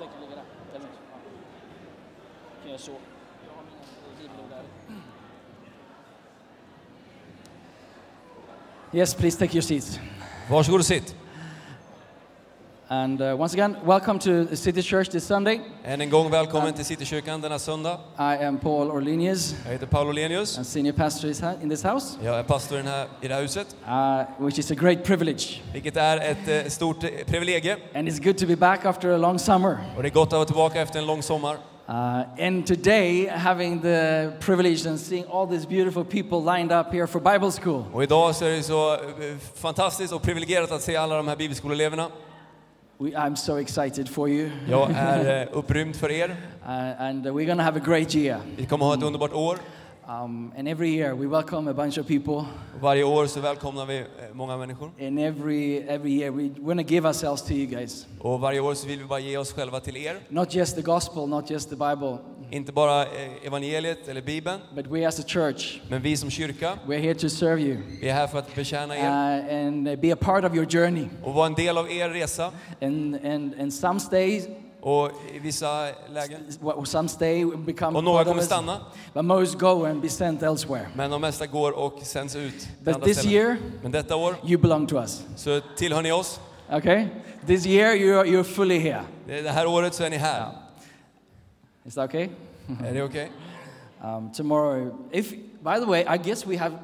Den kan ligga där. Den. Kan jag så. Jag har mina bibelord där. Yes, please take your seats. Varsågod och sitt. And uh, once again, welcome to City Church this Sunday. Än en gång välkommen till Citykyrkan denna söndag. I am Paul Orlinius, Jag heter Paolo Lenius. and senior pastor in this house, Jag är pastor i, den här, i det här huset, uh, which is a great privilege. vilket är ett eh, stort eh, privilegium. And it's good to be back after a long summer. Och det är gott att vara tillbaka efter en lång sommar. Uh, and today, having the privilege and seeing all these beautiful people lined up here for Bible school. Och idag så är det så eh, fantastiskt och privilegierat att se alla de här bibelskoleeleverna. We, I'm so excited for you. Jag är eh, upprymd för er. Uh, and we're going to have a great year. Vi kommer ha ett underbart år. Um, and every year, we welcome a bunch of people. Varje år så välkomnar vi eh, många människor. And every, every year, we want to give ourselves to you guys. Och varje år så vill vi bara ge oss själva till er. Not just the gospel, not just the Bible, Inte bara eh, evangeliet eller bibeln, but we as a church, men vi som kyrka, we're here to serve you vi är här för att betjäna uh, er and uh, be a part of your journey. och vara en del av er resa. And, and, and some stay, Och i vissa lägen. some stay, become Och några kommer stanna, but most go and be sent elsewhere. men de mesta går och sänds ut But this ställen. year, Men detta år you belong to us. så tillhör ni oss. Okay? This year, you're, you're fully here. Det här året så är ni här. Is that okay? Är det okej? Um, tomorrow, if, by the way, I guess we have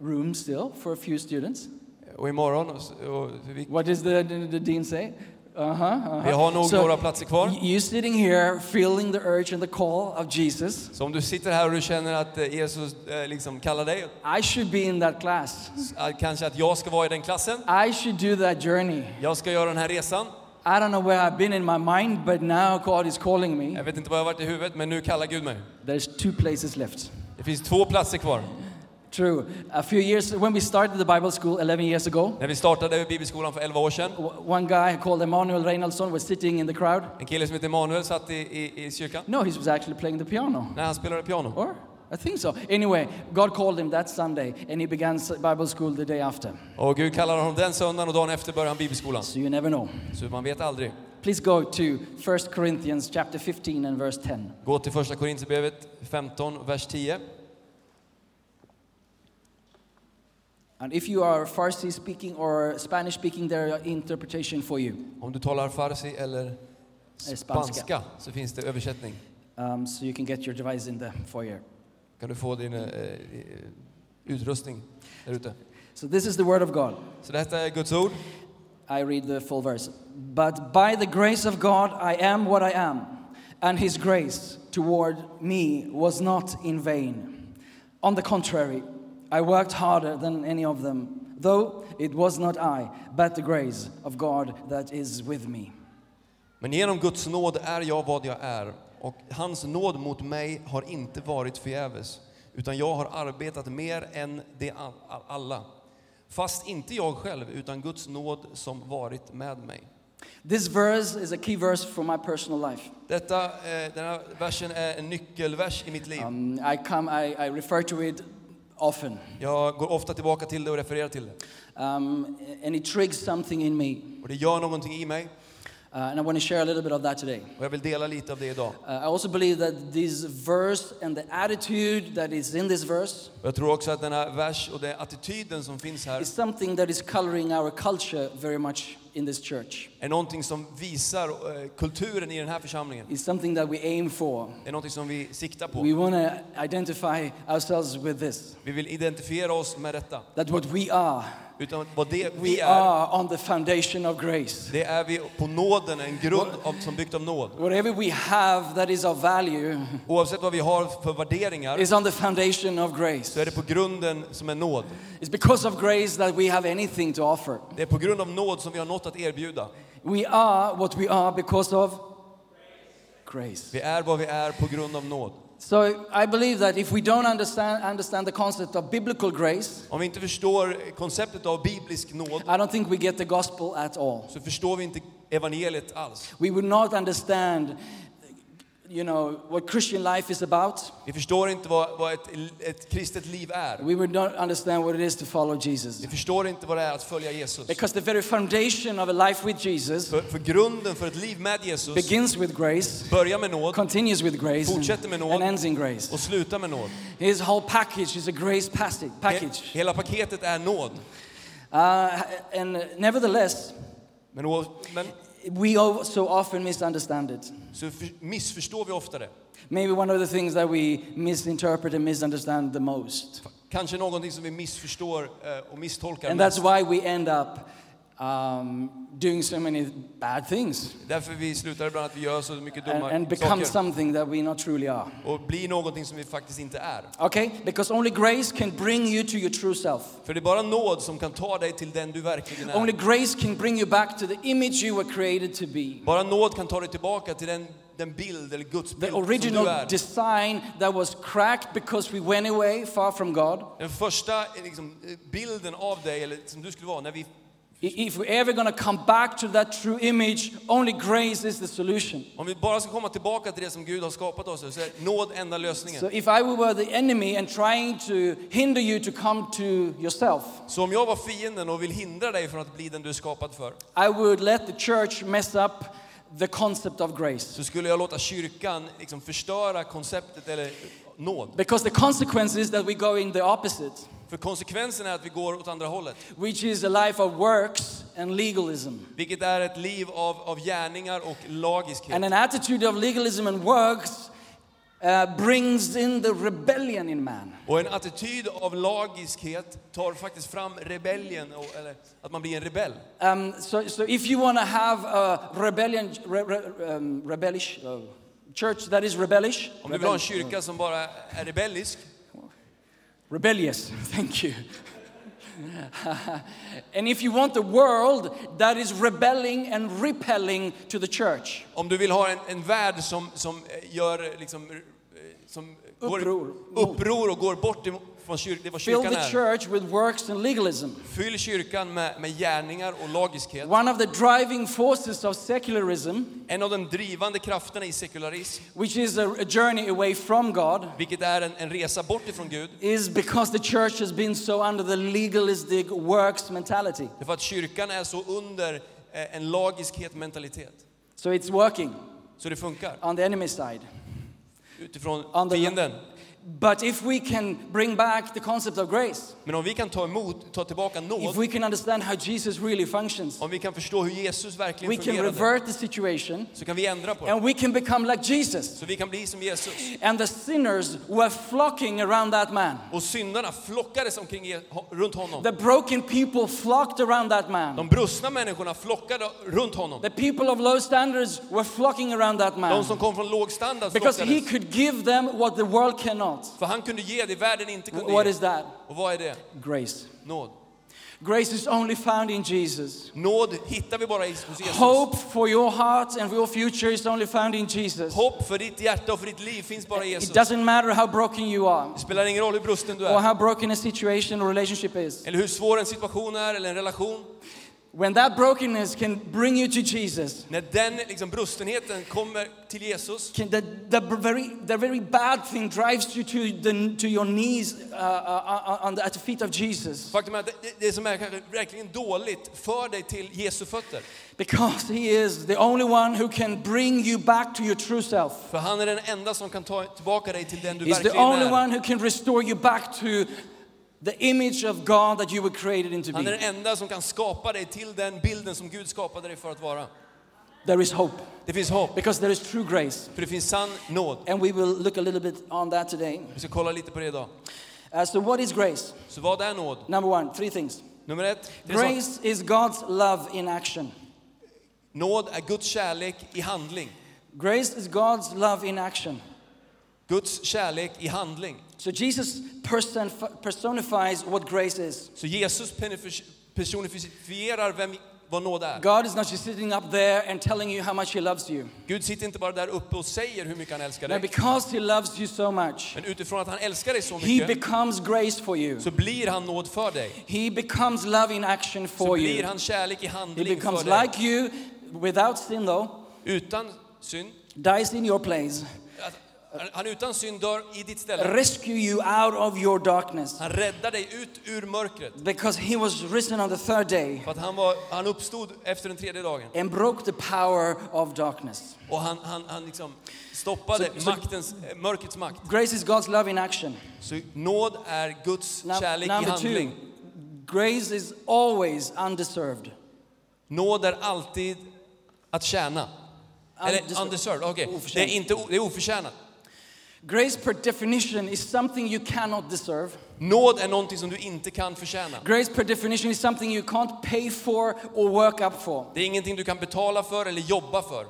room still for a few students. Och imorgon, och, vi, What does the, the, the dean say? Uh-huh, uh-huh. vi har nog So, några platser kvar. You sitting here feeling the urge and the call of Jesus, Så om du sitter här och du känner att eh, Jesus eh, liksom kallar dig, I should be in that class. att kanske att jag ska vara i den klassen. I should do that journey. Jag ska göra den här resan. I don't know where I've been in my mind, but now God is calling me. Jag vet inte vad jag varit i huvudet, men nu kallar Gud mig. There's two places left. Det finns två platser kvar. True. A few years, when we started the Bible school 11 years ago, När vi startade Bibelskolan för 11 år sedan, one guy called Emmanuel Reinaldsson was sitting in the crowd. en kille som heter Emanuel satt i, i, i kyrkan. No, he was actually playing the piano. När han spelade piano. Or? I think so. Anyway, God called him that Sunday and he began Bible school the day after. Och Gud kallade honom den söndagen och dagen efter började han bibelskolan. So you never know. Så man vet aldrig. Please go to 1 Corinthians chapter 15 and verse 10. Gå till första Korinthierbrevet 15, vers 10. And if you are Farsi speaking or Spanish speaking, there are interpretation for you. Om du talar farsi eller Eh, spanska spanska. så finns det översättning. Um, so you can get your device in the foyer. Kan du få din eh, utrustning där ute. So this is the word of God. Så detta är Guds ord. I read the full verse. But by the grace of God, I am what I am, and his grace toward me was not in vain. On the contrary, I worked harder than any of them, though it was not I, but the grace of God that is with me. Men genom Guds nåd är jag vad jag är och hans nåd mot mig har inte varit förgäves utan jag har arbetat mer än de all- all- alla. Fast inte jag själv utan Guds nåd som varit med mig. This verse is a key verse for my personal life. Detta, eh, den här versen är en nyckelvers i mitt liv. Um, I, come, I, I refer to it often, Jag går ofta tillbaka till det och refererar till det. um, and it triggers something in me. Och det gör någonting i mig Uh, and I want to share a little bit of that today. och jag vill dela lite av det idag. Uh, I also believe that this verse and the attitude that is in this verse Och jag tror också att den här vers och den attityden som finns här is something that is coloring our culture very much in this church. Är någonting som visar eh, kulturen i den här församlingen. It's something that we aim for. Det är någonting som vi siktar på. We want to identify ourselves with this. Vi vill identifiera oss med detta. That what we are, Utan vad det vi är, are on the foundation of grace. det är vi på nåden, en grund av, som byggt av nåd. Whatever we have that is of value Oavsett vad vi har för värderingar is on the foundation of så grace. är det på grunden som är nåd. It's because of grace that we have anything to offer. Det är på grund av nåd som vi har något att erbjuda. We are what we are because of grace. Vi är vad vi är på grund av nåd. So I believe that if we don't understand, understand the concept of biblical grace, Om vi inte förstår konceptet av biblisk nåd I don't think we get the gospel at all. så förstår vi inte evangeliet alls. We would not understand you know, what Christian life is about. Vi förstår inte vad, vad ett, ett kristet liv är. We would not understand what it is to follow Jesus. Vi förstår inte vad det är att följa Jesus. Because the very foundation of a life with Jesus För, för grunden för ett liv med Jesus begins with grace, börjar med nåd continues with grace, Fortsätter med nåd. and ends in grace. och slutar med nåd. His whole package is a grace passage. He, package. hela paketet är nåd. Uh, and nevertheless, Men, men we so often misunderstand it. Så missförstår vi ofta det. Maybe one of the things that we misinterpret and misunderstand the most. Kanske någonting som vi missförstår eh, och misstolkar And mest. that's why we end up um, doing so many bad things Därför vi slutar ibland att vi gör så mycket dumma and, and become saker. something that we not truly are. Och blir någonting som vi faktiskt inte är. Okay? Because only grace can bring you to your true self. För det är bara nåd som kan ta dig till den du verkligen är. Only grace can bring you back to the image you were created to be. Bara nåd kan ta dig tillbaka till den, den bild eller Guds The bild som du original är. design that was cracked because we went away far from God. Den första eh, liksom, eh, bilden av dig, eller som du skulle vara, när vi, If we're ever to come back to that true image, only grace is the solution. om vi bara ska komma tillbaka till det som Gud har skapat oss, så är nåd enda lösningen. So if I were the enemy and trying to hinder you to come to yourself, Så om jag var fienden och vill hindra dig från att bli den du är skapad för, I would let the church mess up the concept of grace. så skulle jag låta kyrkan liksom förstöra konceptet eller nåd. Because the consequence is that we go in the opposite, För konsekvensen är att vi går åt andra hållet, which is a life of works and legalism. vilket är ett liv av, av gärningar och lagiskhet. And an attitude of legalism and works uh, brings in the rebellion in man. Och en attityd av lagiskhet tar faktiskt fram rebellion, och, eller att man blir en rebell. Um, so, so if you want to have a rebellion, re, re, um, rebellish uh, church that is rebellish, Om du vill ha en kyrka som bara är rebellisk, rebellious, thank you. and if you want the world that is rebelling and repelling to the church, om du vill ha en, en värld som, som eh, gör liksom, eh, som går, Uppror. uppror och går bort ifrån från kyr, det vad fill kyrkan the är. church with works and legalism. Fyll kyrkan med, med gärningar och lagiskhet. One of the driving forces of secularism, En av de drivande krafterna i sekularism, which is a, a journey away from God, vilket är en, en resa bort ifrån Gud, is because the church has been so under the legalistic works mentality. det är för att kyrkan är så under eh, en lagiskhet mentalitet. So it's working Så det funkar on the enemy side. utifrån On the- fienden. But if we can bring back the concept of grace, Men om vi kan ta emot, ta tillbaka if nåd, we can understand how Jesus really functions, om vi kan förstå hur Jesus we verkligen can fungerade, revert the situation så kan vi ändra på det. and we can become like Jesus. Så vi kan bli som Jesus. And the sinners were flocking around that man. Och syndarna flockades omkring, Je- ho- runt honom. The broken people flocked around that man. De brustna människorna flockade runt honom. The people of low standards were flocking around that De man som kom från låg standard because he flockades. could give them what the world cannot. För han kunde ge det världen inte kunde What ge. is that? Och vad är det? Grace. Nåd. Grace is only found in Jesus. Nåd hittar vi bara hos Jesus. Hope for your heart and for your future is only found in Jesus. Hopp för ditt hjärta och för ditt liv finns bara i Jesus. It doesn't matter how broken you are Det spelar ingen roll hur brusten du or är. how broken a situation or relationship is. Eller hur svår en situation är eller en relation. When that brokenness can bring you to Jesus, När den liksom brustenheten kommer till Jesus can the, the very the very bad thing drives you to the to your knees uh, uh, on the, at the feet of Jesus Faktum är att det, det som är kanske verkligen dåligt för dig till Jesu fötter. because He is the only one who can bring you back to your true self. För han är den enda som kan ta tillbaka dig till den du He's the verkligen only är. one who can restore you back to the image of God that you were created into Han är den enda som kan skapa dig till den bilden som Gud skapade dig för att vara. There is hope Det finns hopp, because there is true grace. för det finns sann nåd. And we will look a little bit on that today. Vi ska kolla lite på det idag. Uh, so, what is grace? Så vad är nåd? Number one, three things. Nummer ett, tre saker. Grace is God's love in action. nåd är Guds kärlek i handling. Grace is God's love in action. Guds kärlek i handling. So, Jesus person, personifies what grace is. Så Jesus personifierar vem, vad nåd är. God is not just sitting up there and telling you how much He loves you. Gud sitter inte bara där uppe och säger hur mycket han älskar dig. because He loves you so much, Men utifrån att han älskar dig så He mycket becomes grace for you. så blir han nåd för dig. He becomes love in action Så for blir you. han kärlek i He handling becomes för dig. like you without sin, though. Utan synd. dies in your place, han- utan synd dör i ditt ställe. rescue you out of your darkness. Han räddar dig ut ur mörkret. Because he was risen on the third day För att han, var, han uppstod efter den tredje dagen. and broke the power of darkness. Och han, han, han liksom stoppade Så- så- maktens, eh, mörkrets makt. Grace is God's love in action. Så nåd är Guds Num- kärlek i number two, handling. grace is always undeserved. Nåd är alltid att tjäna. Eller Undeserved. undeserved, okej. Det är inte o- det är oförtjänat. Grace, per definition, is something you cannot deserve. Nåd är någonting som du inte kan förtjäna. Grace, per definition, is something you can't pay for or work up for. Det är ingenting du kan betala för eller jobba för.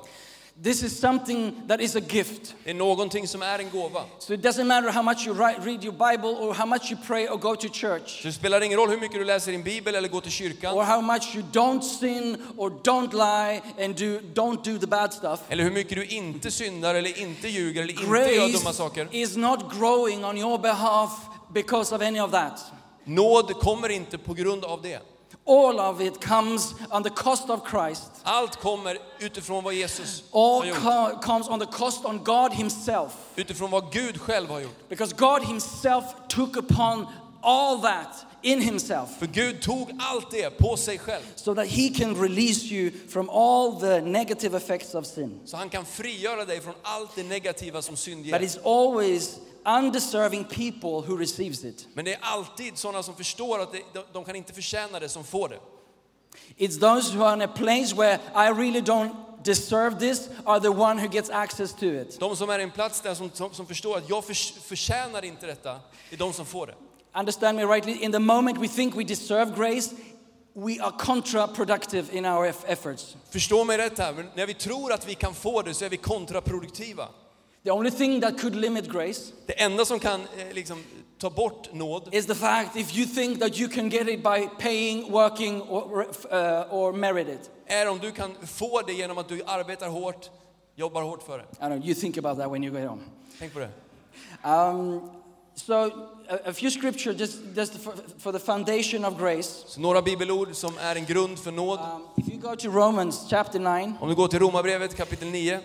This is something that is a gift. Det är någonting som är en gåva. So it doesn't matter how much you write, read your Bible or how much you pray or go to church Så det spelar ingen roll hur mycket du läser din bibel eller går till or kyrkan. how much you don't sin or don't lie and do, don't do the bad stuff. Eller hur mycket du inte syndar eller inte ljuger eller inte gör dumma Grace saker. is not growing on your behalf because of any of that. Nåd kommer inte på grund av det. All of it comes on the cost of Christ. Allt kommer utifrån vad Jesus har All gjort. comes on the cost on God Himself. Utifrån vad Gud själv har gjort. Because God Himself took upon all that in Himself För Gud tog allt det på sig själv. so that He can release you from all the negative effects of sin. Så han kan frigöra dig från allt det negativa som synd But it's always undeserving people who receives it. Men det är alltid sådana som förstår att det, de, de kan inte förtjäna det som får det. It's those who are in a place where I really don't deserve this are the one who gets access to it. De som är i en plats där som, som, som förstår att jag förs, förtjänar inte detta, är de som får det. Understand me rightly, in the moment we think we deserve grace, we are counterproductive in our eff- efforts. Förstå mig rätt här, när vi tror att vi kan få det så är vi kontraproduktiva. The only thing that could limit grace Det enda som kan eh, liksom, ta bort nåd, is the fact if you think that you can get it by paying, working, or, uh, or merit it. är om du kan få det genom att du arbetar hårt, jobbar hårt för det. I don't know, you think about that when you go home. Tänk på det. Um, so, a, a few scripture just, just for, for the foundation of grace. Så några bibelord som är en grund för nåd. Um, if you go to Romans chapter 9, Om du går till Romarbrevet kapitel 9,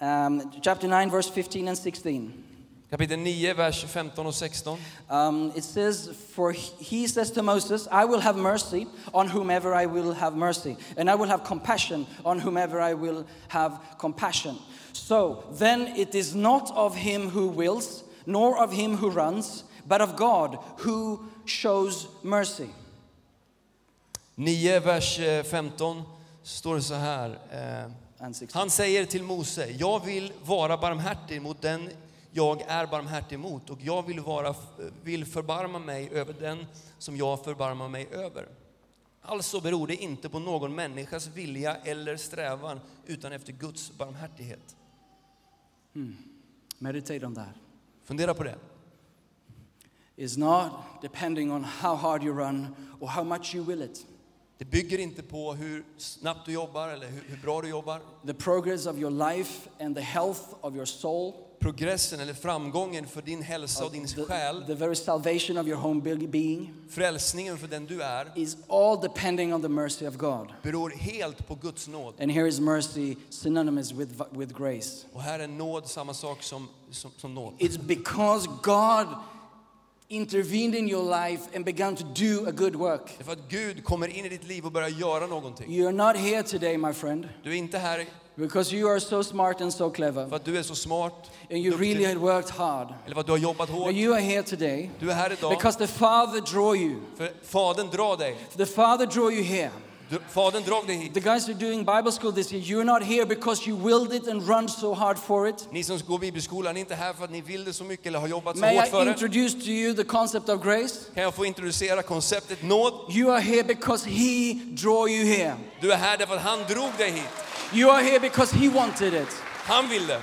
um, chapter 9, verse 15 and 16. kapitel 9, vers 15 och 16. Um, it says, For he says to Moses, I will have mercy on whomever I will have mercy, and I will have compassion on whomever I will have compassion. So then it is not of him who wills, nor of him who runs, but of God who shows mercy. 9, vers eh, 15 står det så här. eh, And 16. Han säger till Mose, jag vill vara barmhärtig mot den jag är barmhärtig mot och jag vill, vara, vill förbarma mig över den som jag förbarmar mig över. Alltså beror det inte på någon människas vilja eller strävan utan efter Guds barmhärtighet. Meditate on that. Fundera på det. It's not depending on how hard you run or how much you will it. Det bygger inte på hur snabbt du jobbar eller hur, hur bra du jobbar. The progress of your life and the health of your soul, Progressen eller framgången för din hälsa och din the, själ, the very salvation of your home be- being, frälsningen för den du är, is all depending on the mercy of God. beror helt på Guds nåd. And here is mercy synonymous with, with grace. Och här är nåd samma sak som, som, som nåd. It's because God intervened in your life and began to do a good work. Det är för att Gud kommer in i ditt liv och börjar göra någonting. You're not here today, my friend, Du är inte här because you are so smart and so clever, för att du är så smart and you really had worked hard. eller för att du har jobbat hårt. you are here today Du är här idag because the Father drew you. för Fadern drar dig. The Father drew you here. Fadern drar dig hit. The guys who are doing Bible school this year, you're not here because you willed it and run so hard for it. Ni som går bibelskolan är inte här för att ni vill det så mycket eller har jobbat så May hårt I för det. introduce to you the concept of grace? Kan jag få introducera konceptet nåd? You are here because He drew you here. Du är här därför att han drog dig hit. You are here because He wanted it. Han vill det.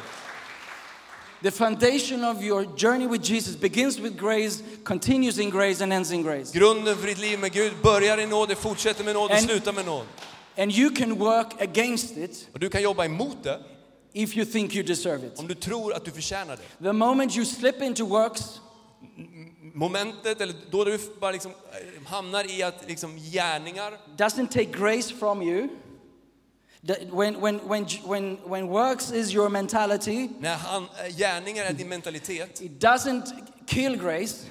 The foundation of your journey with Jesus begins with grace, continues in grace, and ends in grace. Grunden för ditt liv med Gud börjar i nåd, det fortsätter med nåd och And- slutar med nåd. And you can work against it Och du kan jobba emot det if you think you deserve it. om du tror att du förtjänar det. The moment you slip into works, Momentet, eller då du bara liksom eh, hamnar i att liksom gärningar doesn't take grace from you, when, when, when, when, when works is your mentality, När han, eh, gärningar är din mentalitet, it doesn't kill grace,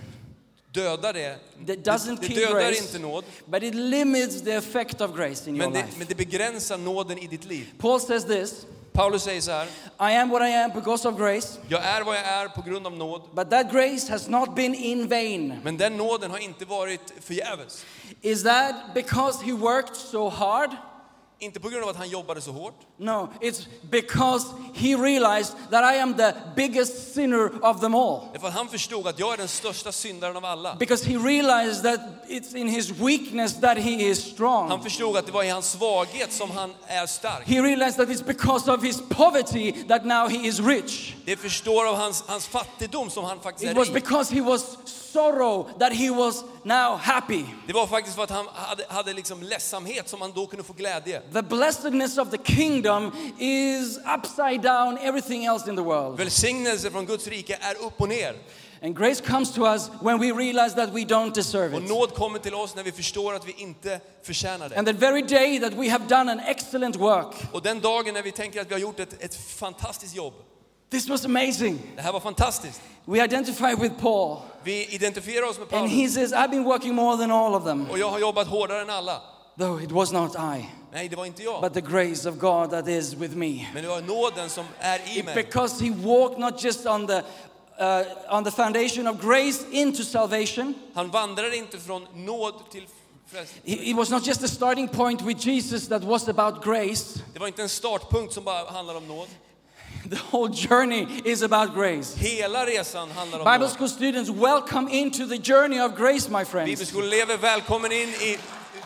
dödar det. that Det, doesn't det dödar grace, inte nåd, but it limits the effect of grace in your men det, life. men det begränsar nåden i ditt liv. Paul says this Paulus säger så här, I am what I am because of grace, jag är vad jag är på grund av nåd, but that grace has not been in vain. men den nåden har inte varit förgäves. Is that because he worked so hard? Inte på grund av att han jobbade så hårt, No, it's because he realized that I am the biggest sinner of them all. det är för att han förstod att jag är den största syndaren av alla. Because he realized that it's in his weakness that he is Han strong. förstod att det var i hans svaghet som han är stark. He realized that it's because of his poverty that now he is rich. Det förstår av hans, hans fattigdom som han faktiskt It är was rik. because he was sorrow that he was now happy. Det var faktiskt för att han hade, hade liksom ledsamhet som han då kunde få glädje. The blessedness of the kingdom is upside down everything else in the world. Välsignelse från Guds rike är upp och ner. And grace comes to us when we realize that we don't deserve Och it. nåd kommer till oss när vi förstår att vi inte förtjänar det. And the very day that we have done an excellent work, Och den dagen när vi tänker att vi har gjort ett, ett fantastiskt jobb. This was amazing. Det här var fantastiskt. We identify with Paul, Vi identifierar oss med and Paulus. he says, I've been working more than all of them, Och jag har jobbat hårdare än alla. though it was not I, Nej, det var inte jag. but the grace of God that is with me. Men det var nåden som är i mig. Because he walked not just on the uh, on the foundation of grace into salvation. Han vandrade inte från nåd till It was not just a starting point with Jesus that was about grace. Det var inte en startpunkt som bara handlar om nåd. The whole journey is about grace. Hela resan handlar om Bible school students, welcome into the journey of grace, my friends. Bibelskoleelever, välkommen in i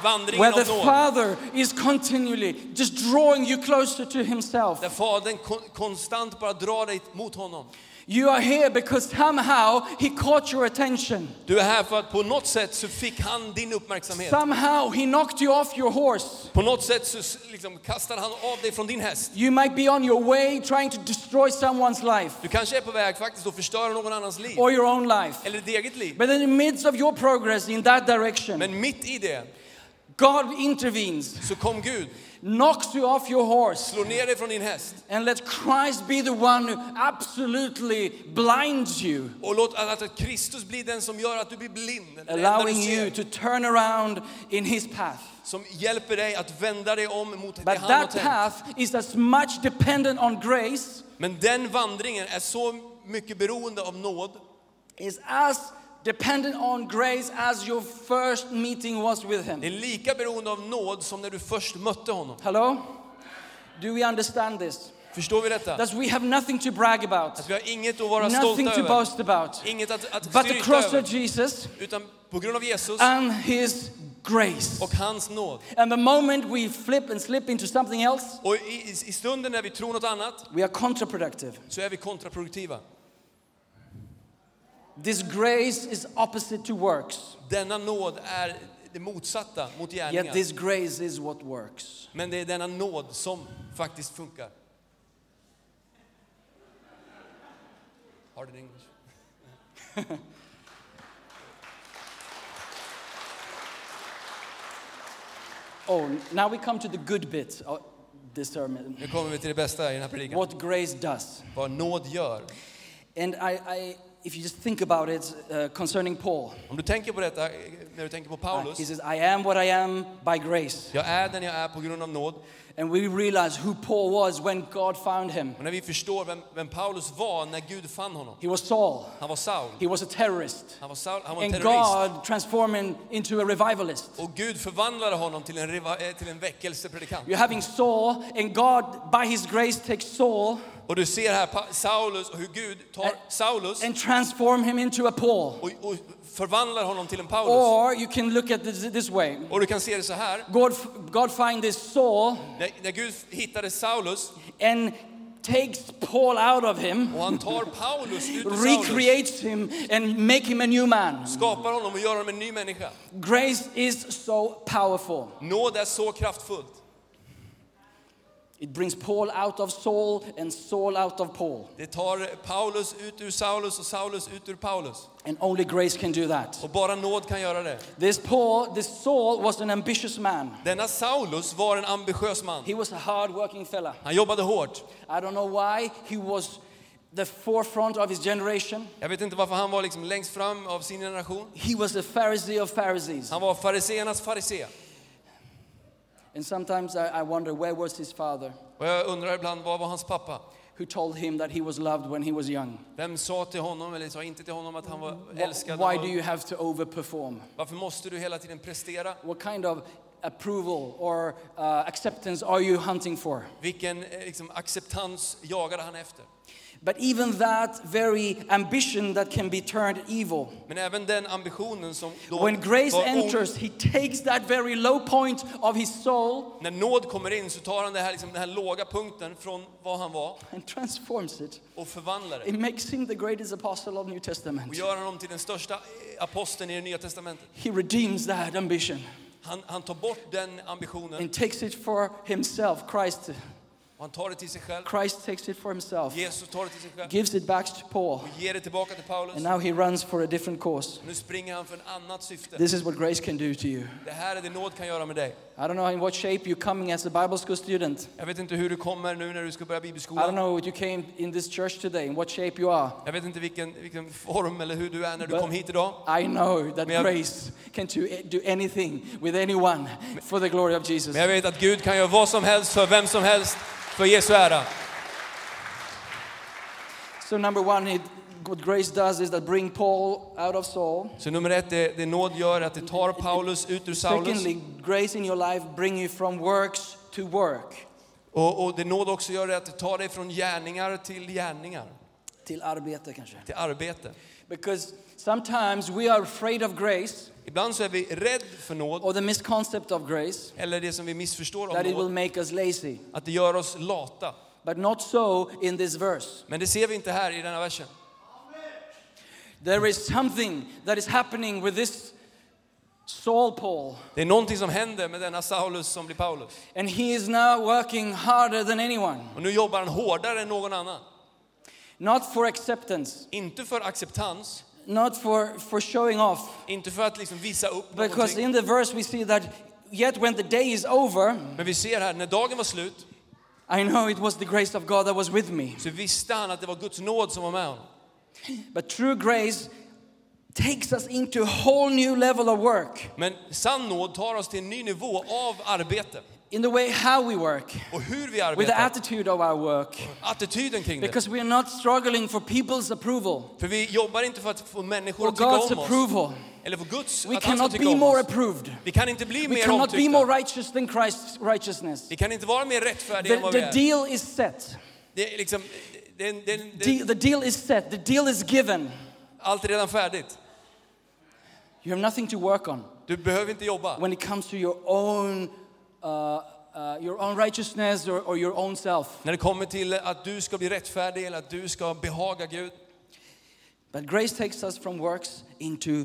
vandringen Where the. Father is continually just drawing you closer to Himself. Där Fadern kon konstant bara drar dig mot honom. You are here because somehow He caught your attention. Du är här för att på något sätt så fick han din uppmärksamhet. Somehow He knocked you off your horse. På något sätt så liksom kastar han av dig från din häst. You might be on your way trying to destroy someone's life Du kanske är på väg faktiskt att förstöra någon annans liv. or your own life. Eller ditt eget liv. But in the midst of your progress in that direction, Men mitt i det God intervenes, så kom Gud, knocks you off your horse, slår ner dig från din häst. and let Christ be the one who absolutely blinds you, och låt att Kristus blir den som gör att du blir blind. Allowing you to turn around in His path. som hjälper dig att vända dig om mot det But han har that path is as much dependent on grace, Men den vandringen är så mycket beroende av nåd. is as dependent on grace as your first meeting was with Det Him. är lika beroende av nåd som när du först mötte honom. Hello? Do we understand this? Förstår vi detta? That we have nothing to brag about, Att vi har inget att vara nothing stolta to över. boast about, Inget att, att but the cross över. of Jesus Utan på grund av Jesus and His grace. och hans nåd. And the moment we flip and slip into something else, Och i, i stunden när vi tror något annat we are counterproductive. så är vi kontraproduktiva. This grace is opposite to works, Denna nåd är det motsatta mot yet this grace is what works. Men det är denna nåd som faktiskt funkar. Hard in English. Oh, now we come to the good bit of this sermon Nu kommer vi till det bästa i den här predikan. what grace does. Vad nåd gör. And I, I if you just think about it uh, concerning Paul, Om du tänker på detta, eh, när du tänker på uh, Paulus. he says, I am what I am by grace. Jag är den jag är på grund av nåd. And we realize who Paul was when God found him. Och när vi förstår vem, vem Paulus var när Gud fann honom. He was Saul, Han var Saul. he was a terrorist. Han var, Saul, han var en And terrorist. God transformed him into a revivalist. Och Gud förvandlade honom till en, eh, till en väckelsepredikant. You're having Saul, and God, by his grace, takes Saul Och du ser här Saulus och hur Gud tar Saulus and transform him into a Paul. och, och förvandlar honom till en Paulus. Or you can look at this this way. Och du kan se det så här. God, God find this Saul När, när Gud hittade Saulus and takes Paul out of him, recreates him, and make him a new man. skapar honom och gör honom en ny människa. Grace is so powerful. Nåd är så kraftfullt. It brings Paul out of Saul and Saul out of Paul. Det tar Paulus ut ur Saulus och Saulus ut ur Paulus. And only grace can do that. Och bara nåd kan göra det. This Paul, this Saul was an ambitious man. Denna Saulus var en ambitiös man. He was a hard-working fella. Han jobbade hårt. I don't know why he was the forefront of his generation. Jag vet inte varför han var liksom längst fram av sin generation. He was a Pharisee of Pharisees. Han var fariseernas farisé. And sometimes I, I wonder where was his father Och jag undrar ibland, vad var hans pappa? who told him that he was loved when he was young? Vem sa till honom, eller sa inte till honom att han var älskad? Why do you have to overperform? Varför måste du hela tiden prestera? What kind of approval or uh, acceptance are you hunting for? Vilken eh, liksom, acceptans jagade han efter? But even that very ambition that can be turned evil. Men även den ambitionen som då When grace enters, he takes that very low point of his soul när nåd kommer in så tar han det här, liksom, den här låga punkten från vad han var and transforms it. och förvandlar det. It makes him the greatest apostle of New Och Testament. gör honom till den största aposteln i det nya testamentet. He redeems that ambition Han, han tar bort den ambitionen and takes it for himself. Christ, och han tar det till sig själv. Christ takes it for himself, Jesus tar det till sig själv gives it back to Paul, och ger det tillbaka till Paulus. and now he runs for a different cause. Nu springer han för ett annat syfte. This is what grace can do to you. I don't know in what shape you're coming as a Bible school student. Jag vet inte hur du kommer nu när du ska börja I don't bibelskolan. know what you came in this church today, in what shape you are. Jag vet inte vilken, vilken form eller hur du är när du But- kom hit idag. I know that jag- grace can do, do anything with anyone for the glory of Jesus. Men jag vet att Gud kan göra vad som helst för vem som helst för Jesu ära. So number one, it, what grace does is that bring Paul out of Saul. Så nummer ett, det, det nåd gör att det tar Paulus ut ur Saulus. Secondly, grace in your life bring you from works to work. Och, och det nåd också gör det att det tar dig från gärningar till gärningar, Till arbete kanske. till arbete. Because sometimes we are afraid of grace Ibland så är vi rädd för nåd, or the misconcept of grace eller det som vi missförstår om that it will nåd, make us lazy. att det gör oss lata. But not so in this verse. Men det ser vi inte här i denna versen. There is something that is happening with this Saul Paul. Det är någonting som händer med denna Saulus som blir Paulus. And he is now working harder than anyone. Och nu jobbar han hårdare än någon annan. Not for acceptance, Inte för acceptans, not for, for showing off. inte för att liksom visa upp Because någonting. in the verse we see that yet when the day is over, Men vi ser här, när dagen var slut, I know it was the grace of God that was with me. så visste han att det var Guds nåd som var med honom. But true grace takes us into a whole new level of work Men sann nåd tar oss till en ny nivå av arbete. in the way how we work, Och hur vi with the attitude of our work. Attityden kring det. Because we are not struggling for people's approval För vi jobbar inte för att få människor or att tycka God's om oss. approval. Eller för Guds, We att cannot be more approved. Vi kan inte bli We mer cannot be more omtyckta. righteous than Christ's righteousness. Vi kan inte vara mer rättfärdiga än The, vad vi the är. deal is set. Det är liksom, det är, det är, det De- är, the deal is set. The deal is given. allt är redan färdigt. You have nothing to work on Du behöver inte jobba. when it comes to your own, uh, uh, your own righteousness or, or your own self. När det kommer till att du ska bli rättfärdig eller att du ska behaga Gud. But grace takes us from works into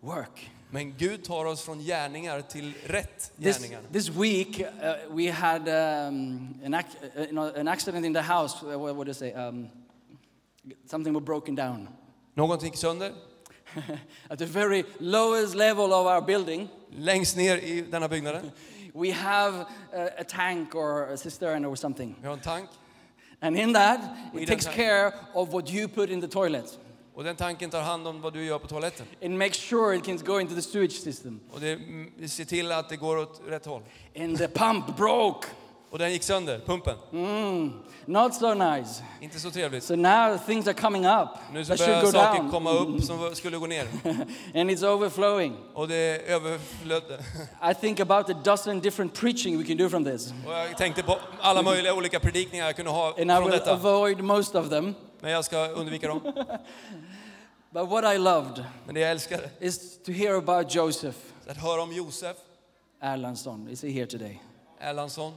work. Men Gud tar oss från gärningar till rätt This, gärningar. this week uh, we had um, an, ac- uh, you an accident in the house. Uh, what would I say? Um, something was broken down. Någonting gick sönder. At the very lowest level of our building, Längst ner i denna byggnaden. we have a, a tank or a cistern or something. Vi har en tank. And in that, it takes care of what you put in the toilet. Och den tanken tar hand om vad du gör på toaletten. It makes sure it can go into the sewage system. Och det mm, det ser till att det går åt rätt håll. And the pump broke. Och den gick sönder, pumpen. Mm, not so nice. Inte så trevligt. So now things are coming up Nu så börjar saker down. komma upp som skulle gå ner. and it's overflowing. Och det överflödde. I think about a dozen different preaching we can do from this. Och jag tänkte på alla möjliga olika predikningar jag kunde ha And I från will detta. avoid most of them. Men jag ska undvika dem. But what I loved Men det jag älskade, is to hear about Joseph att höra om Josef Erlandsson. Is he here today? Erlandsson.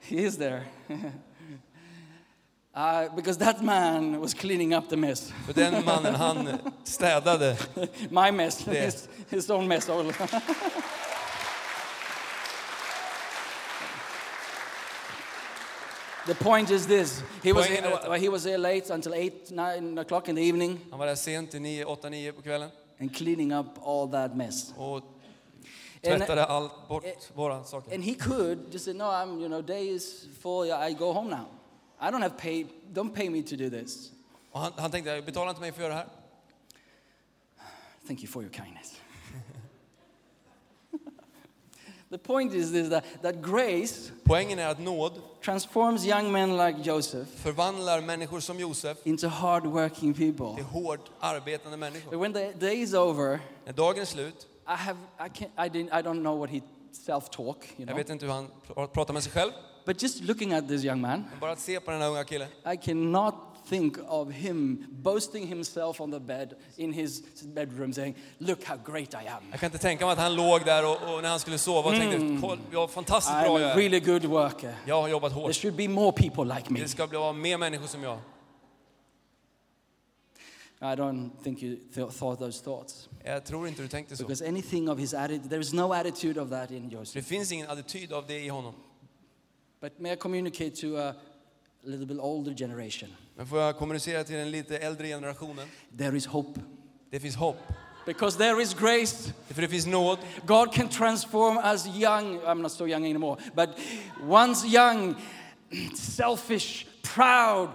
He is there. uh, because that man was cleaning up the mess. För den mannen, han städade. My mess, his, his own mess. The point is this: he was well, he was here late until eight, nine o'clock in the evening, Han var där sent till 9, 8, 9 på kvällen and cleaning up all that mess. och tvättade allt bort våra saker. And he could just say, "No, I'm, you know, day is full. I go home now. I don't have pay. Don't pay me to do this. Och han, han tänkte, betala inte mig för att göra det här. Thank you for your kindness." the point is this: that, that grace Poängen är att nåd transforms young men like Joseph förvandlar människor som Josef into hard-working people. till hårt arbetande människor. But when the day is over, När dagen är slut, I have I can't I didn't I don't know what he self-talk, you jag know. vet inte hur han pr- pratar med sig själv, But just looking at this young man, bara att se på den här unga killen I cannot think of him boasting himself on the bed in his bedroom saying, "Look how great I am. Jag kan inte tänka mig att han låg där och, och när han skulle sova och tänkte, "Kolla, jag fantastiskt I'm bra a jag är. really good worker. Jag har jobbat There hårt. should be more people like me." Det ska bli mer människor som jag. I don't think you th- thought those thoughts Jag tror inte du tänkte så. because anything of his attitude, there is no attitude of that in Det Joseph. finns ingen attityd av det i honom. But may I communicate to a little bit older generation? Men får jag kommunicera till den lite äldre generationen? There is hope Det finns hopp. because there is grace. För det finns nåd. God can transform us young, I'm not so young anymore, but once young, selfish, proud,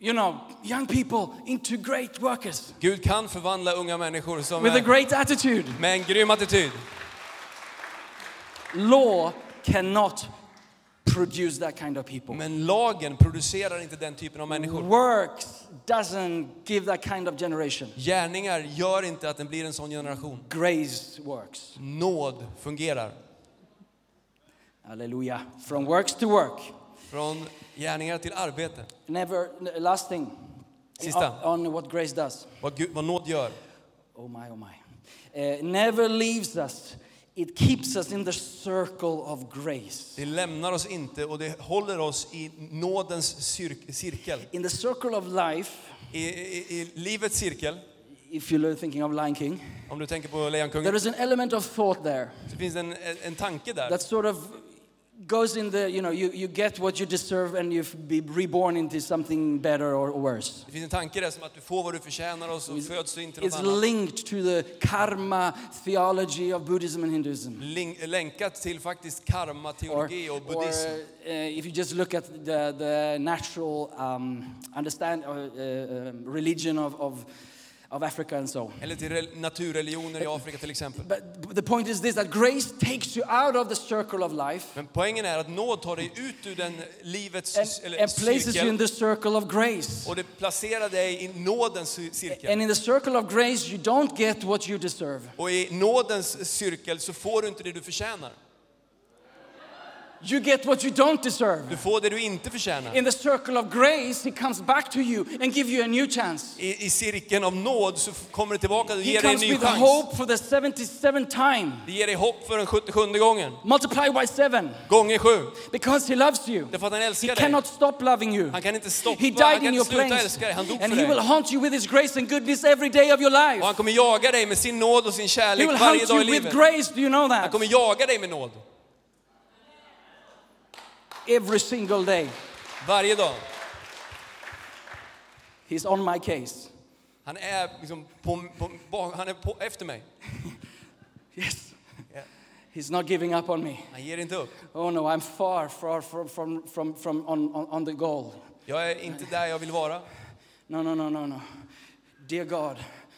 you know, young people into great workers Gud kan förvandla unga människor som with a är great attitude. med en grym attityd. Law cannot produce that kind of people. Men lagen producerar inte den typen av människor. Works doesn't give that kind of generation. Gärningar gör inte att den blir en sån generation. Grace works. Nåd fungerar. Hallelujah. From works to work. Från gärningar till arbete. Never, last thing Sista. on, on what grace does. Vad, Gud, vad nåd gör. Oh my, oh my. Uh, never leaves us. It keeps us in the circle of grace. Det lämnar oss inte och det håller oss i nådens cir- cirkel. In the circle of life, I, i, I livets cirkel, if you're thinking of Lion King, om du tänker på Lejonkungen, there is an element of thought there så finns en, en tanke där. that sort of goes in the, you know, you, you get what you deserve and you be reborn into something better or worse. Det finns en tanke där som att du får vad du förtjänar och så föds du in till något It's annat. linked to the karma theology of Buddhism and Hinduism. Link, länkat till faktiskt karma, teologi och or buddhism. uh, if you just look at the, the natural um, understand uh, uh, um, religion of, of, of Africa and so. Eller till rel- naturreligioner i Afrika till exempel. But the point is this: that grace takes you out of the circle of life Men poängen är att nåd tar dig ut ur den livets and, eller, and places you in cirkel the circle of grace. och det placerar dig i nådens cirkel. And in the circle of grace, you don't get what you deserve. Och i nådens cirkel så får du inte det du förtjänar. You get what you don't deserve. Du får det du inte förtjänar. In the circle of grace, He comes back to you and give you a new chance. I, I cirkeln av nåd så kommer det tillbaka och He ger dig en comes ny with chans. hope for the 77th time. Det ger dig hopp för den 77 gången. Multiply by seven. Gånger sju. Because he loves you. Därför att han He älskar dig. cannot stop loving you. Han kan inte stoppa, He han died kan in inte your sluta place. älska dig. Han dog And för he will dig. haunt you with his grace and goodness every day of your Och han life. kommer jaga dig med sin nåd och sin He kärlek will varje dag i you with livet. grace. Do you know Han that? kommer jaga dig med nåd. Every single day. Varje dag. He's on my case. Han är liksom på, på, han är på, efter mig. Yes. He's not giving up on me. Han ger inte upp. Oh no, I'm far, far from, from, from, from on, on, on the goal. Jag är inte där jag vill vara. No, no, no, no, no. Dear God,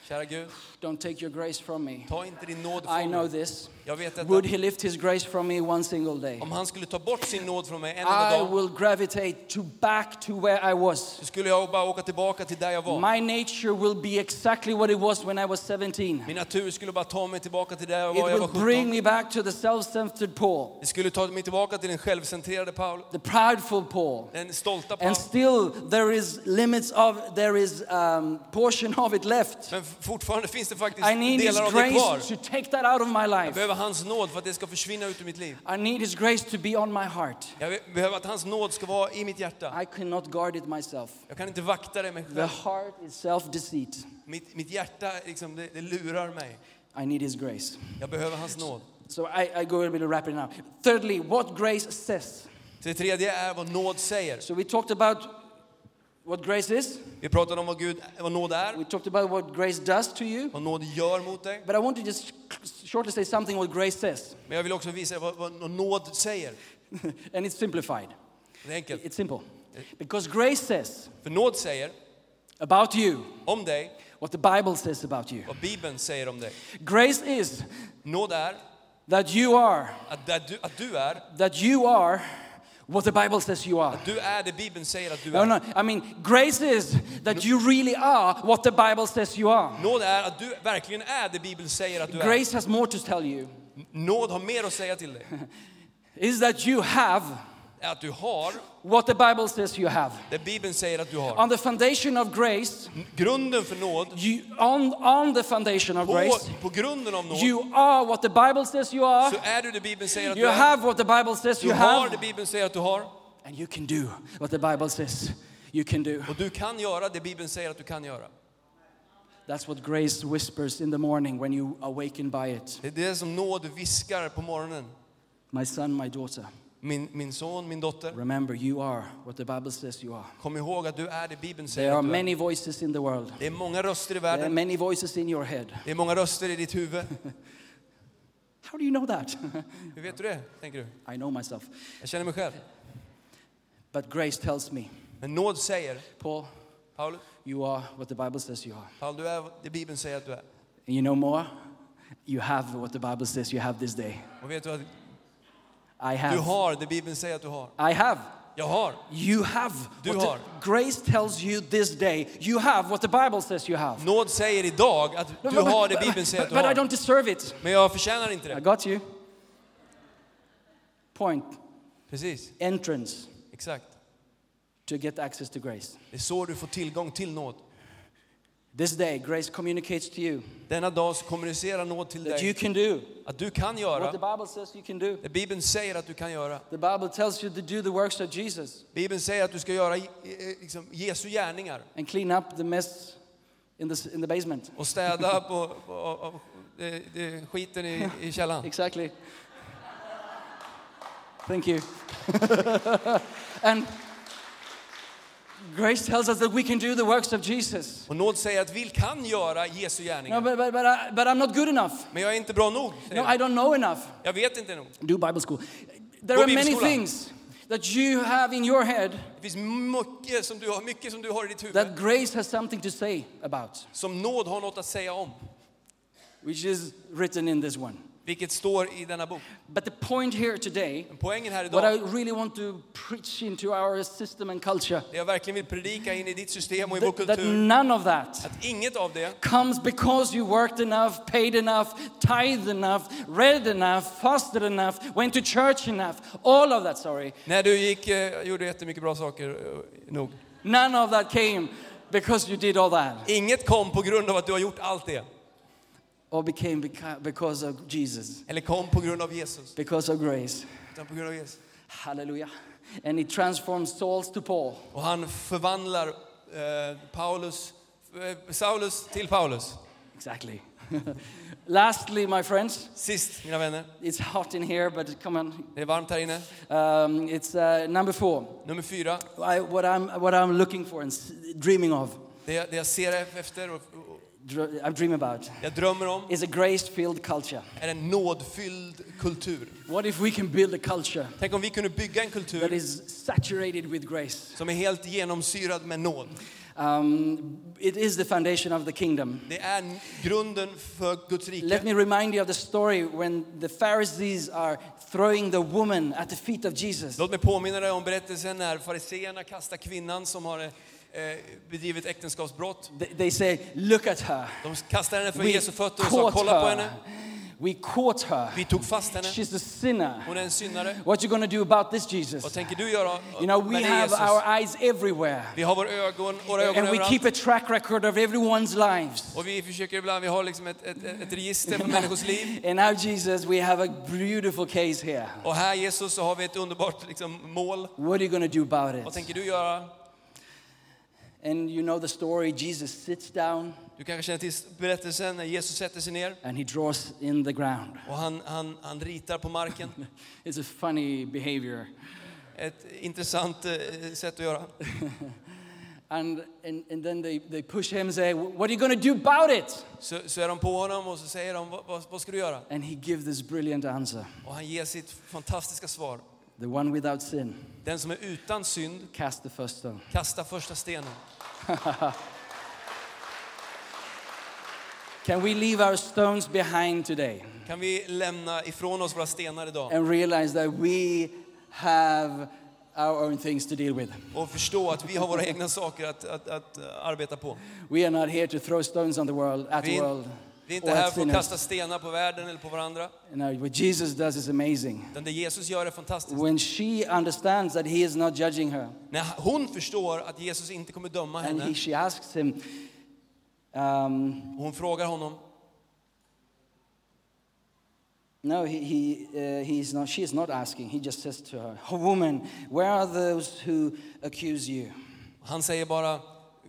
Kära Gud, don't take your grace from me. ta inte din nåd I know this. Jag vet detta. Would he lift his grace from me one single day? Om han skulle ta bort sin nåd från mig en enda I dag, will gravitate to back to where I was. så skulle jag bara åka tillbaka till där jag var. My nature will be exactly what it was when I was 17. Min natur skulle bara ta mig tillbaka till där jag It var, jag var will bring 17. me back to the self-centered Paul, Det skulle ta mig tillbaka till den självcentrerade Paul, the prideful Paul. den stolta Paul. And still there is limits of, there is um, portion of it left. Men fortfarande finns det faktiskt I need his delar av det kvar. grace to take that out of my life. Hans nåd för att det ska försvinna ut ur mitt liv. I need his grace to be on my heart. Jag behöver att hans nåd ska vara i mitt hjärta. I cannot guard it myself. Jag kan inte vakta det mig The själv. heart is self-deceit. Mitt, mitt hjärta liksom, det, det lurar mig. I need his grace. Jag behöver hans nåd. So I, I go a bit of rapid now. Thirdly, what grace says. Det tredje är vad nåd säger. So we talked about what grace is. Vi pratade om vad, Gud, vad nåd är, We talked about what grace does to you. vad nåd gör mot dig. But I want to just shortly say something what grace says. Men jag vill också visa vad, vad nåd säger. and it's simplified. Det är enkelt. It's simple. Eh. Because grace says För nåd säger about you om dig what the Bible says about you. vad Bibeln säger om dig. Grace is Nåd är that you are att, där du, att du är, that you are what the Bible says you are. du är det Bibeln säger att du No, är. no. I mean, grace is that you really are what the Bible says you are. Nåd är att du verkligen är det Bibeln säger att du är. Grace has more to tell you. Nåd har mer att säga till dig. Is that you have att du har what the Bible says you have. det Bibeln säger att du har. On the foundation of grace, Grunden för nåd, you on on the foundation of på, grace, på grunden av nåd, you are what the Bible says you are. så är du det Bibeln säger att du You är. have what the Bible says Du you har have, det Bibeln säger att du har. and you can do what the Bible says you can do. Och du kan göra det Bibeln säger att du kan göra. That's what grace whispers in the morning when you awaken by it. Det är det som nåd viskar på morgonen. My son, my daughter, Min, min son, min dotter, remember you are what the Bible says you are. kom ihåg att du är det Bibeln There säger are du är. many voices in the world. Det är många röster i There are världen. many voices in your head. Det är många röster i ditt huvud. How do you know that? Hur vet du det, tänker du? I know myself. Jag känner mig själv. But grace tells me, Men nåd säger, Paul, Paulus, you are what the Bible says you are. Paul, du är det Bibeln säger att du är. And you know more? You have what the Bible says you have this day. Och vet du att I du have. har det Bibeln säger att du har. I have. Jag har. You have. Du what the- har. grace tells you this day, you have what the Bible says you have. Nåd säger idag att No, du but- har det but- Bibeln säger att du But I har. don't deserve it. Men jag förtjänar inte I det. got you. Point. Precis, Entrance exakt. to get access to grace. Det är så du får tillgång till nåd. This day, grace communicates to you Denna dag så kommunicerar nåd till that you dig can do att du kan what the göra Bible says you can do. det Bibeln säger att du kan göra. The Bible tells you to do the works of Jesus Bibeln säger att du ska göra eh, liksom, Jesu gärningar and clean up the mess in the, in the basement. och städa på, på, på det, det, skiten i, i källaren. Exactly. Thank you. and grace tells us that we can do the works of Jesus. Och nåd säger att vi kan göra Jesu No, gärningar. but, but, but, I, but I'm not good enough. Men jag är inte bra nog. No. I don't know enough. Jag vet inte nog. Do Bible school. There Gå are many things that you have in your head Det finns mycket som du har, mycket som du har i ditt huvud that grace has something to say about, som nåd har något att säga om. which is written in this one. Vilket står i denna bok. But the point here today, poängen här what I idag, really want to preach into our system and culture, det jag verkligen vill predika in i ditt system och i vår that, that kultur, none of that att inget av det comes because you worked enough, paid enough, tithed enough, read enough, fasted enough, went to church enough. All of that, sorry. När du gick, eh, gjorde jättemycket bra saker, eh, nog. None of that came because you did all that Inget kom på grund av att du har gjort allt det. Or became beca- because of Jesus, Eller kom på grund av Jesus. because of grace. Utan på grund av Jesus. Hallelujah. And it transforms souls to Paul. Och han förvandlar eh, Paulus, eh, Saulus till Paulus. Exactly. Lastly, my friends, Sist, mina vänner. it's hot in here, but come on. Det är varmt här inne. Um, it's uh, number four. Nummer fyra. I, what, I'm, what I'm looking for and dreaming of, Det det jag ser efter och, och I dream about, jag drömmer om is a grace-filled culture. är en nådfylld kultur. What if we can build a culture Tänk om vi kunde bygga en that kultur is saturated with grace? som är helt genomsyrad med nåd. Um, it is the foundation of the kingdom. Det är grunden för Guds Let rike. me remind you of the story when the Pharisees are throwing the woman at the feet of Jesus. Låt mig påminna dig om berättelsen när fariseerna kastar kvinnan som har bedrivit äktenskapsbrott. They, they say, Look at her. De kastar henne för We Jesu fötter och sa kolla på henne. her. We caught her. Vi tog fast henne. She's a sinner. Hon är en syndare. What you going to do about this, Vad Jesus? tänker du göra You know, we have Jesus? our eyes everywhere. Vi har våra ögon, våra ögon And we keep a track record of everyone's lives. Och vi försöker ibland, vi har liksom ett, ett, ett register på människors liv. And now, Jesus, we have a beautiful case here. Och här Jesus så har vi ett underbart liksom, mål. What are you going to do about Vad it? tänker du göra? And you know the story Jesus sits down Du kanske känner till berättelsen när Jesus sätter sig ner and he draws in the ground. och han, han, han ritar på marken. It's a funny behavior. Ett intressant eh, sätt att göra. And, and, and then they, they push him and say, What are you going to do about it? Så, så är de på honom och så säger de, vad, vad, vad ska du göra? And he gives this brilliant answer Och han ger sitt fantastiska svar. The one without sin, Den som är utan synd, cast the first stone. kasta första stenen. Can we leave our stones behind today Kan vi lämna ifrån oss våra stenar idag and realize that we have our own things to deal with? och förstå att vi har våra egna saker att, att, att eh, arbeta på. We are not here to throw stones on the world, at the world, vi är inte här för att kasta stenar på världen eller på varandra. No, what Jesus does is amazing. Utan det Jesus gör är fantastiskt. When she understands that he is not judging her, När hon förstår att Jesus inte kommer döma and henne he, she asks him, um, hon frågar honom. No, he, he, uh, he's not, she is not asking. He just says to her, "Oh, Woman, where are those who accuse you? Han säger bara,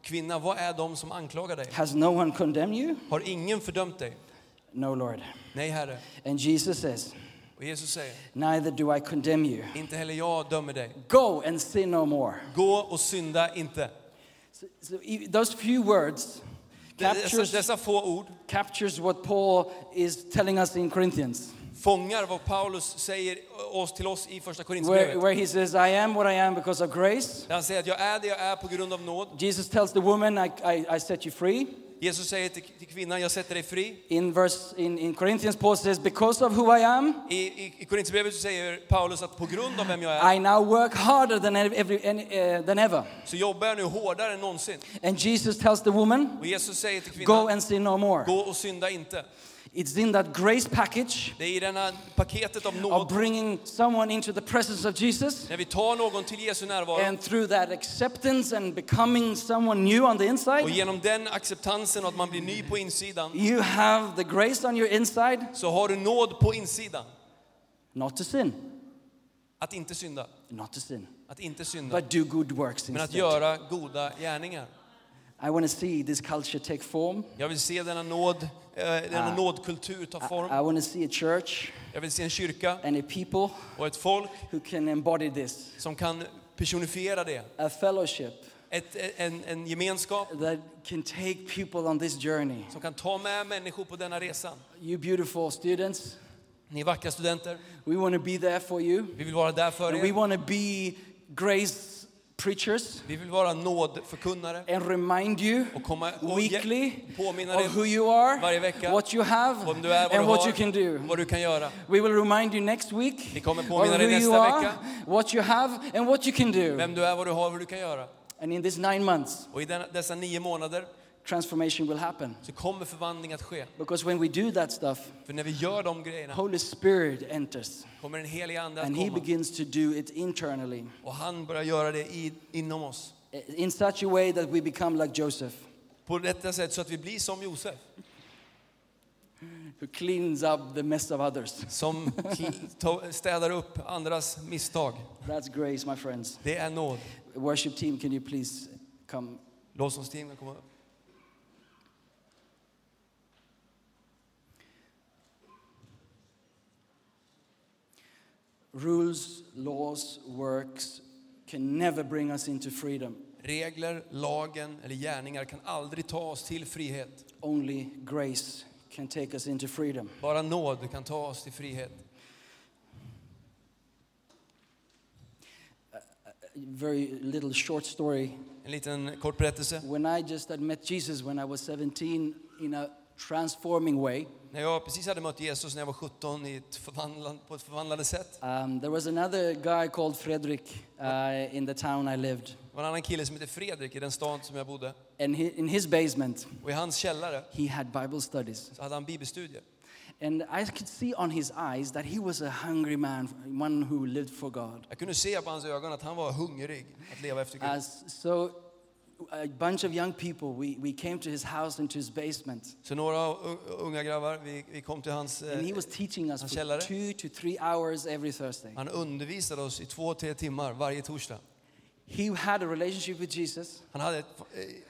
kvinna, vad är de som anklagar dig? Has no one condemned you? Har ingen fördömt dig? No, Lord. Nej, Herre. And Jesus says, Och Jesus säger, Neither do I condemn you. inte heller jag dömer dig. Go and sin no more. Gå och synda inte. So, so e- those few words Dessa, captures, dessa få ord captures what Paul is telling us in Corinthians, fångar vad Paulus säger oss till oss i första where, Korinthierbrevet. where he says, I am what I am because of grace. Där han säger att jag är det jag är på grund av nåd. Jesus tells the woman, I, I, I set you free. Jesus säger till, till kvinnan, jag sätter dig fri. In verse in, in Corinthians, Paul says, Because of who I am, I, i, i Korinthierbrevet så säger Paulus att på grund av vem jag är I now work harder than, ev- every, any, uh, than ever. så jobbar jag nu hårdare än någonsin. And Jesus tells the woman, Och Jesus säger till Go kvinnan, and sin no more. gå och synda inte. It's in that grace package Det är i denna paketet av of nåd, bringing someone into the presence of Jesus. när vi tar någon till Jesu närvaro And through that acceptance and becoming someone new on the och inside, genom den acceptansen och att man blir ny på insidan you have the grace on your inside så har du nåd på insidan. not to sin, Att inte synda, not to sin, att inte synda, but do good works men att instead. göra goda gärningar. I want to see this culture take form. Jag vill se denna nåd, eh, denna Ah. nådkultur ta I, form. I want to see a church Jag vill se en kyrka and a people och ett folk who can embody this. som kan personifiera det. A fellowship Ett, en, en gemenskap that can take people on this journey. som kan ta med människor på denna resan. You beautiful students, Ni vackra studenter, we want to be there for you. vi vill vara där för And we er. want to be grace preachers Vi vill vara nådförkunnare and remind you och komma och weekly påminna of who dig you are, varje vecka what you have, vem du är, vad and du what you har, can do. vad du kan göra. We will remind you next week Vi kommer of påminna dig you nästa are, vecka what you have, and what you can do. vem du är, vad du har, vad du kan göra. And in these nine months, Och i den, dessa nio månader transformation will happen. så kommer förvandling att ske. Because when we do that stuff, För när vi gör de grejerna Holy Spirit enters kommer den heliga Ande att and He komma. begins to do it internally Och han börjar göra det i, inom oss. in such a way that we become like Joseph, På detta sätt så att vi blir som Josef. who cleans up the mess of others. Som kl- to- städar upp andras misstag. That's grace, my friends. Det är nåd. Worship team, can you please come? Lovsångsteamet kommer upp. Rules, laws, works can never bring us into freedom. Regler, lagen eller gärningar kan aldrig ta oss till frihet. Only grace can take us into freedom. Bara nåd kan ta oss till frihet. Very little short story. En liten kort berättelse. When I just had met Jesus when I was 17 in a transforming way, När jag precis hade mött Jesus när jag var 17 i ett på ett förvandlande sätt. um, there was another guy called Frederick uh, in the town I lived. Det var en annan kille som hette Fredrik i den stad som jag bodde. And he, in his basement, Och i hans källare he had Bible studies. så hade han bibelstudier. And I could see on his eyes that he was a hungry man, one who lived for God. Jag kunde se på hans ögon att han var hungrig att leva efter Gud. As, so, a bunch of young people, we, we came to his house into his basement. Så några u- unga grabbar, vi, vi kom till hans... And he Eh, was teaching us for two to three hours every Thursday. han undervisade oss i två, tre timmar varje torsdag. He had a relationship with Jesus Han hade eh,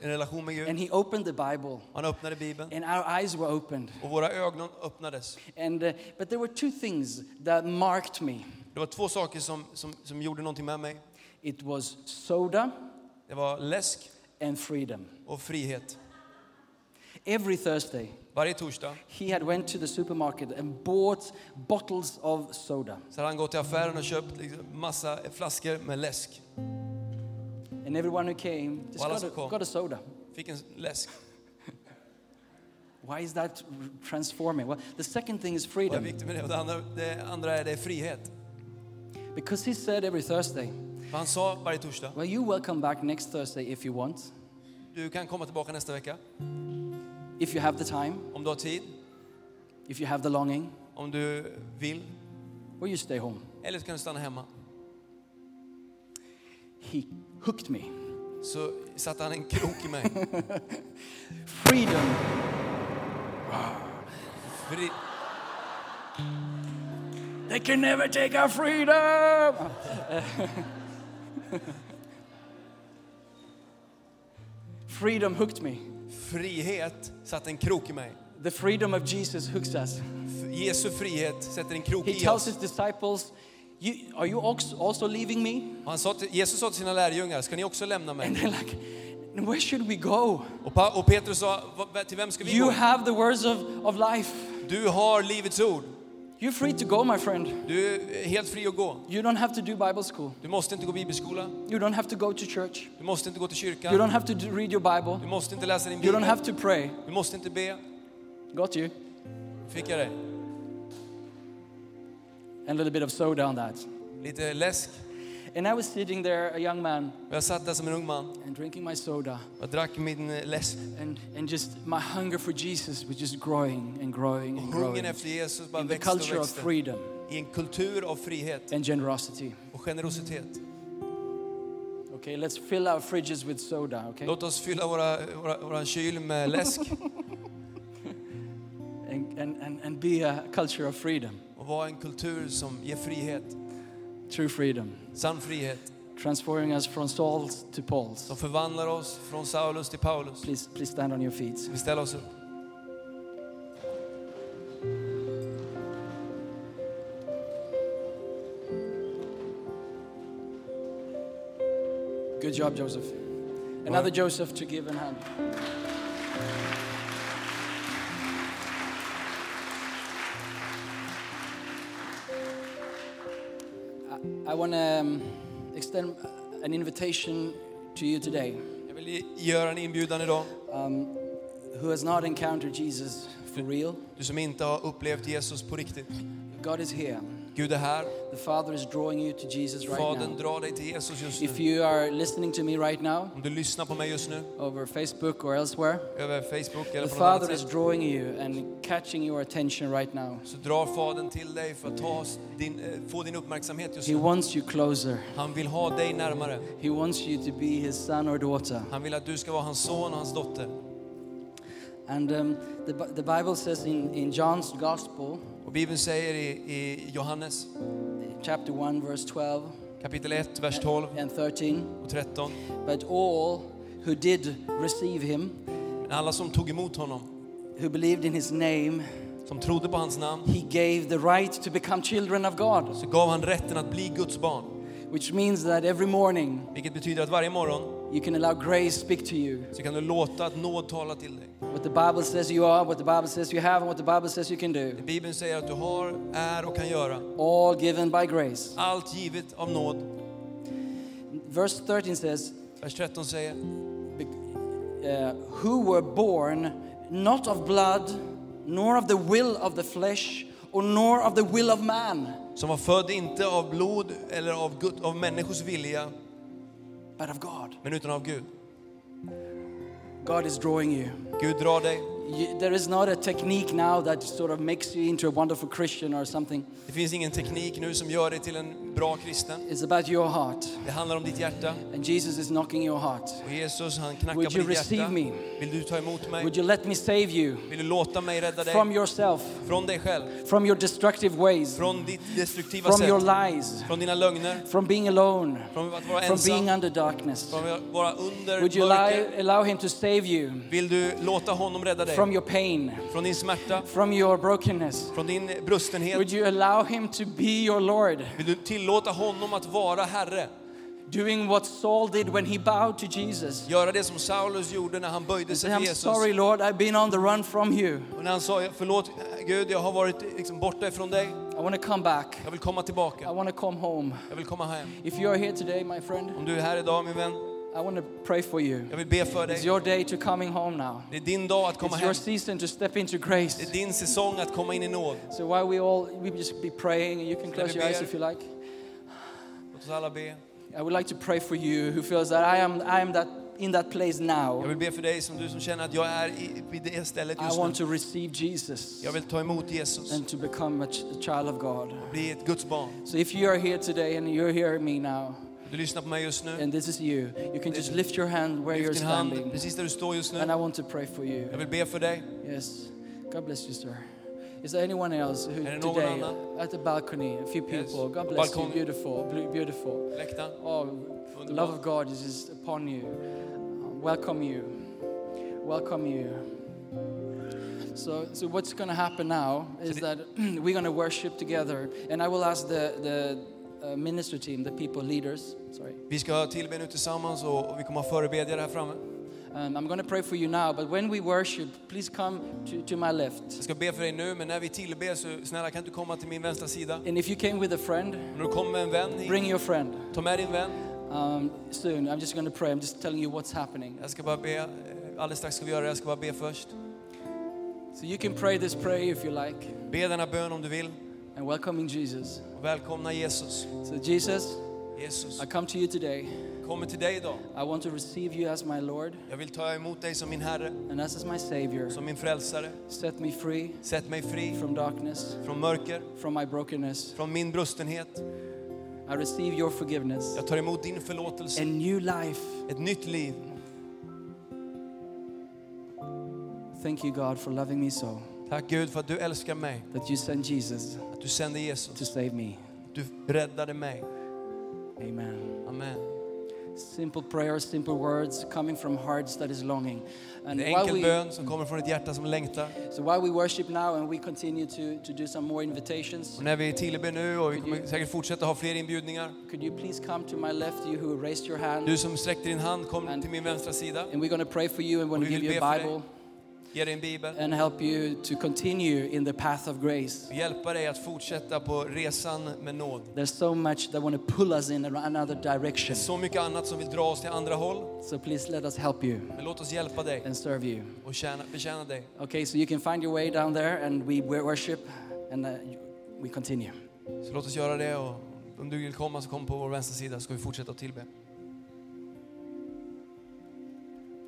en relation med Gud. and he opened the Bible Han öppnade Bibeln and our eyes were opened. och våra ögon öppnades. And, uh, but there were two things that marked me. Det var två saker som, som, som gjorde någonting med mig. It was soda Det var läsk and freedom. och frihet. Every Thursday, Varje torsdag he had went to the supermarket and bought bottles of soda. så han gått till affären och köpt liksom massa flaskor med läsk. And everyone who came just got a, got a soda. Fick en läsk. Why is that transforming? Well, the second thing is Vad är freedom. viktigt med det? Och det andra, det andra är det frihet. Because he said every Thursday, han sa varje torsdag, Well, you will come back next Thursday if you want, du kan komma tillbaka nästa vecka if you have the time, om du har tid, if you have the longing, om du vill. or you stay home. Eller så kan du stanna hemma. He hooked me. Så satte han en krok i mig. Freedom. Fri, They can never take our freedom. freedom hooked me. frihet satte en krok i mig. The freedom of Jesus hooks us. Jesu frihet sätter en krok He i tells oss. his disciples, you, Are you also also leaving me? Och Han sa till, Jesus sa till sina lärjungar, ska ni också lämna And mig? they're like, Where should we go? Och, Pa- och Petrus sa, "Va- till vem ska vi You gå? have the words of, of life. Du har livets ord. You're free to go, my friend. Du är helt fri att gå. You don't have to do Bible school. Du måste inte gå bibelskola. You don't have to go to church. Du måste inte gå till You kyrkan. don't have to read your Bible. Du måste inte läsa din You don't bibel. have to pray. Du måste inte be. Got you? Fick jag det? And a little bit of soda on that. Lite läsk. And I was sitting there, a young man, Och jag satt där som en ung man. and drinking my soda. Jag drack min eh, läsk. And, and just my hunger for Jesus was just growing and growing Och and hungern growing. efter Jesus bara In the växte och culture of växte. freedom I en kultur av frihet and generosity. och generositet. Okay, let's fill our fridges with soda, okay? Låt oss fylla våra, våra, våra kyl med läsk And, and, and, and be a culture of freedom, och vara en kultur som ger frihet, true freedom, sann frihet. transforming us from Sauls to Pauls. Som förvandlar oss från Saulus till Paulus. Please, please stand on your feet. Vi ställer oss upp. Good job, Joseph. Another Joseph to give a hand. I, want to um, extend an invitation to you today Jag vill göra en inbjudan idag. um, who has not encountered Jesus for real. Du som inte har upplevt Jesus på riktigt. God is here. Gud är här. The Father is drawing you to Jesus right Fadern now. drar dig till Jesus just If nu. you are listening to me right now Om du lyssnar på mig just nu, over Facebook or elsewhere, över Facebook the eller på något annat Father is drawing you and catching your attention right now. så drar Fadern till dig för att ta din, eh, få din uppmärksamhet just He nu. wants you closer. Han vill ha dig närmare. He wants you to be his son or daughter. Han vill att du ska vara hans son och hans dotter. And um, the, the Bible says in, in John's Gospel, Och Bibeln säger i, i Johannes chapter 1, verse 12 kapitel 1, vers 12 and 13, och 13. but all who did receive him, Men alla som tog emot honom, who believed in his name, som trodde på hans namn, he gave the right to become children of God, så gav han rätten att bli Guds barn. which means that every morning Vilket betyder att varje morgon you can allow grace speak to you. så kan du låta att nåd tala till dig. What the Bible says you are, what the Bible says you have, and what the Bible says you can do. Bibeln säger att du har, är och kan göra. All given by grace. Allt givet av nåd. Verse 13 says, Vers 13 säger, uh, who were born not of blood, nor of the will of the flesh, or nor of the will of man, som var född inte av blod eller av, Gud, av människors vilja, but of God. men utan av Gud. God is drawing you. Gud drar dig. You, there is not a technique now that sort of makes you into a wonderful Christian or something. Det finns ingen teknik nu som gör dig till en bra kristen. It's about your heart. Det handlar om ditt hjärta. And Jesus is knocking your heart. Och Jesus han knackar Would på you ditt receive hjärta. me? Vill du ta emot mig? Would you let me save you Vill du låta mig rädda dig? from yourself, Från dig själv. from your destructive ways, Från ditt destruktiva from your sätt. lies, Från dina lögner. from being alone, Från att vara from being ensam. under darkness? Från att vara under Would you mörker. allow Him to save you Vill du låta honom rädda dig? From your pain, Från din smärta. from your brokenness? Från din brustenhet. Would you allow Him to be your Lord, Vill du tillåta honom att vara Herre? doing what Saul did when he bowed to Jesus? Göra det som Saulus gjorde när han böjde sig för I'm Jesus. sorry, Lord, I've been on the run from you. Och när han sa förlåt Gud, jag har varit liksom borta ifrån dig. I want to come back. Jag vill komma I tillbaka. want to come home. Jag vill komma hem. If you are here today, my friend, Om du är här idag min vän, I want to pray for you. jag vill be för It's dig. your day to coming home now. Det är din dag att komma It's hem. your season to step into Det grace. är din säsong att komma in i nåd. So while we all we just be praying, and you can close your eyes if you like. Låt oss alla be. I would like to pray for you who feels that I am I am that in that place Jag now. vill be för dig som du som känner att jag är i, vid det stället I just want nu. to receive Jesus Jag vill ta emot Jesus and to become a, ch- a child of God. och bli ett Guds barn. So if you are here today and you're hearing me now, Du lyssnar på mig just nu. and this is you, you can just lift your hand where you're Lyft din hand standing, precis där du står just and nu. I want to pray for you. Jag vill be för dig. Yes. God bless you, sir. Is there anyone else who det någon today annan? at the balcony, a few Yes. people? God På bless you. balkongen. Beautiful, beautiful. Läktaren. Oh, the love of God is just upon you. Uh, welcome you. Welcome you. So, so what's going to happen now is that we're going to worship together, and I will ask the the minister team, the people leaders. Sorry, Vi ska tillbe nu tillsammans och vi kommer ha förebedjare här framme. um, I'm going to pray for you now. But when we worship, please come to, to my left. Jag ska be för dig nu, men när vi tillber så snälla kan du komma till min vänstra sida. And if you came with a friend, Om du kommer med en vän hit, bring your friend. ta med din vän. Um, soon, I'm just going to pray. I'm just telling you what's happening. Jag ska bara be, eh, alldeles strax ska vi göra det, jag ska bara be först. So you can pray this prayer if you like, Be denna bön om du vill and welcoming Jesus. och välkomna Jesus. So Jesus, Jesus, I come to you today. kommer till dig idag. I want to receive you as my Lord Jag vill ta emot dig som min Herre, and as my Savior. som min frälsare. Set me free Sätt mig fri from darkness, från mörker, from my brokenness. från min brustenhet. I receive your forgiveness, Jag tar emot din förlåtelse, a new life. ett nytt liv. Thank you, God, for loving me so Tack Gud för att du älskar mig, that you sent Jesus att du sände to Jesus. save me. Du räddade mig. Amen. Amen. Simple prayers, simple words coming from hearts that is longing. And En enkel we, bön som kommer från ett hjärta som längtar. so while we worship now and we continue to, to do some more invitations, Och när vi tillber nu och vi kommer säkert fortsätta ha fler inbjudningar. could you please come to my left, you who raised your hand? Du som sträckte din hand, kom till min vänstra sida. And we're going to pray for you and want Och to give you a. Bible Ge dig en bibel. and help you to continue in the path of grace. Hjälpa dig att fortsätta på resan med nåd. There's so much that want to pull us in another direction. så mycket annat som vill dra oss till andra håll. So please let us help you Men låt oss hjälpa dig and serve you. och tjäna, betjäna dig. Okay, so you can find your way down there and we worship and uh, we continue. Så låt oss göra det och om du vill komma så kom på vår vänstra sida så ska vi fortsätta att tillbe.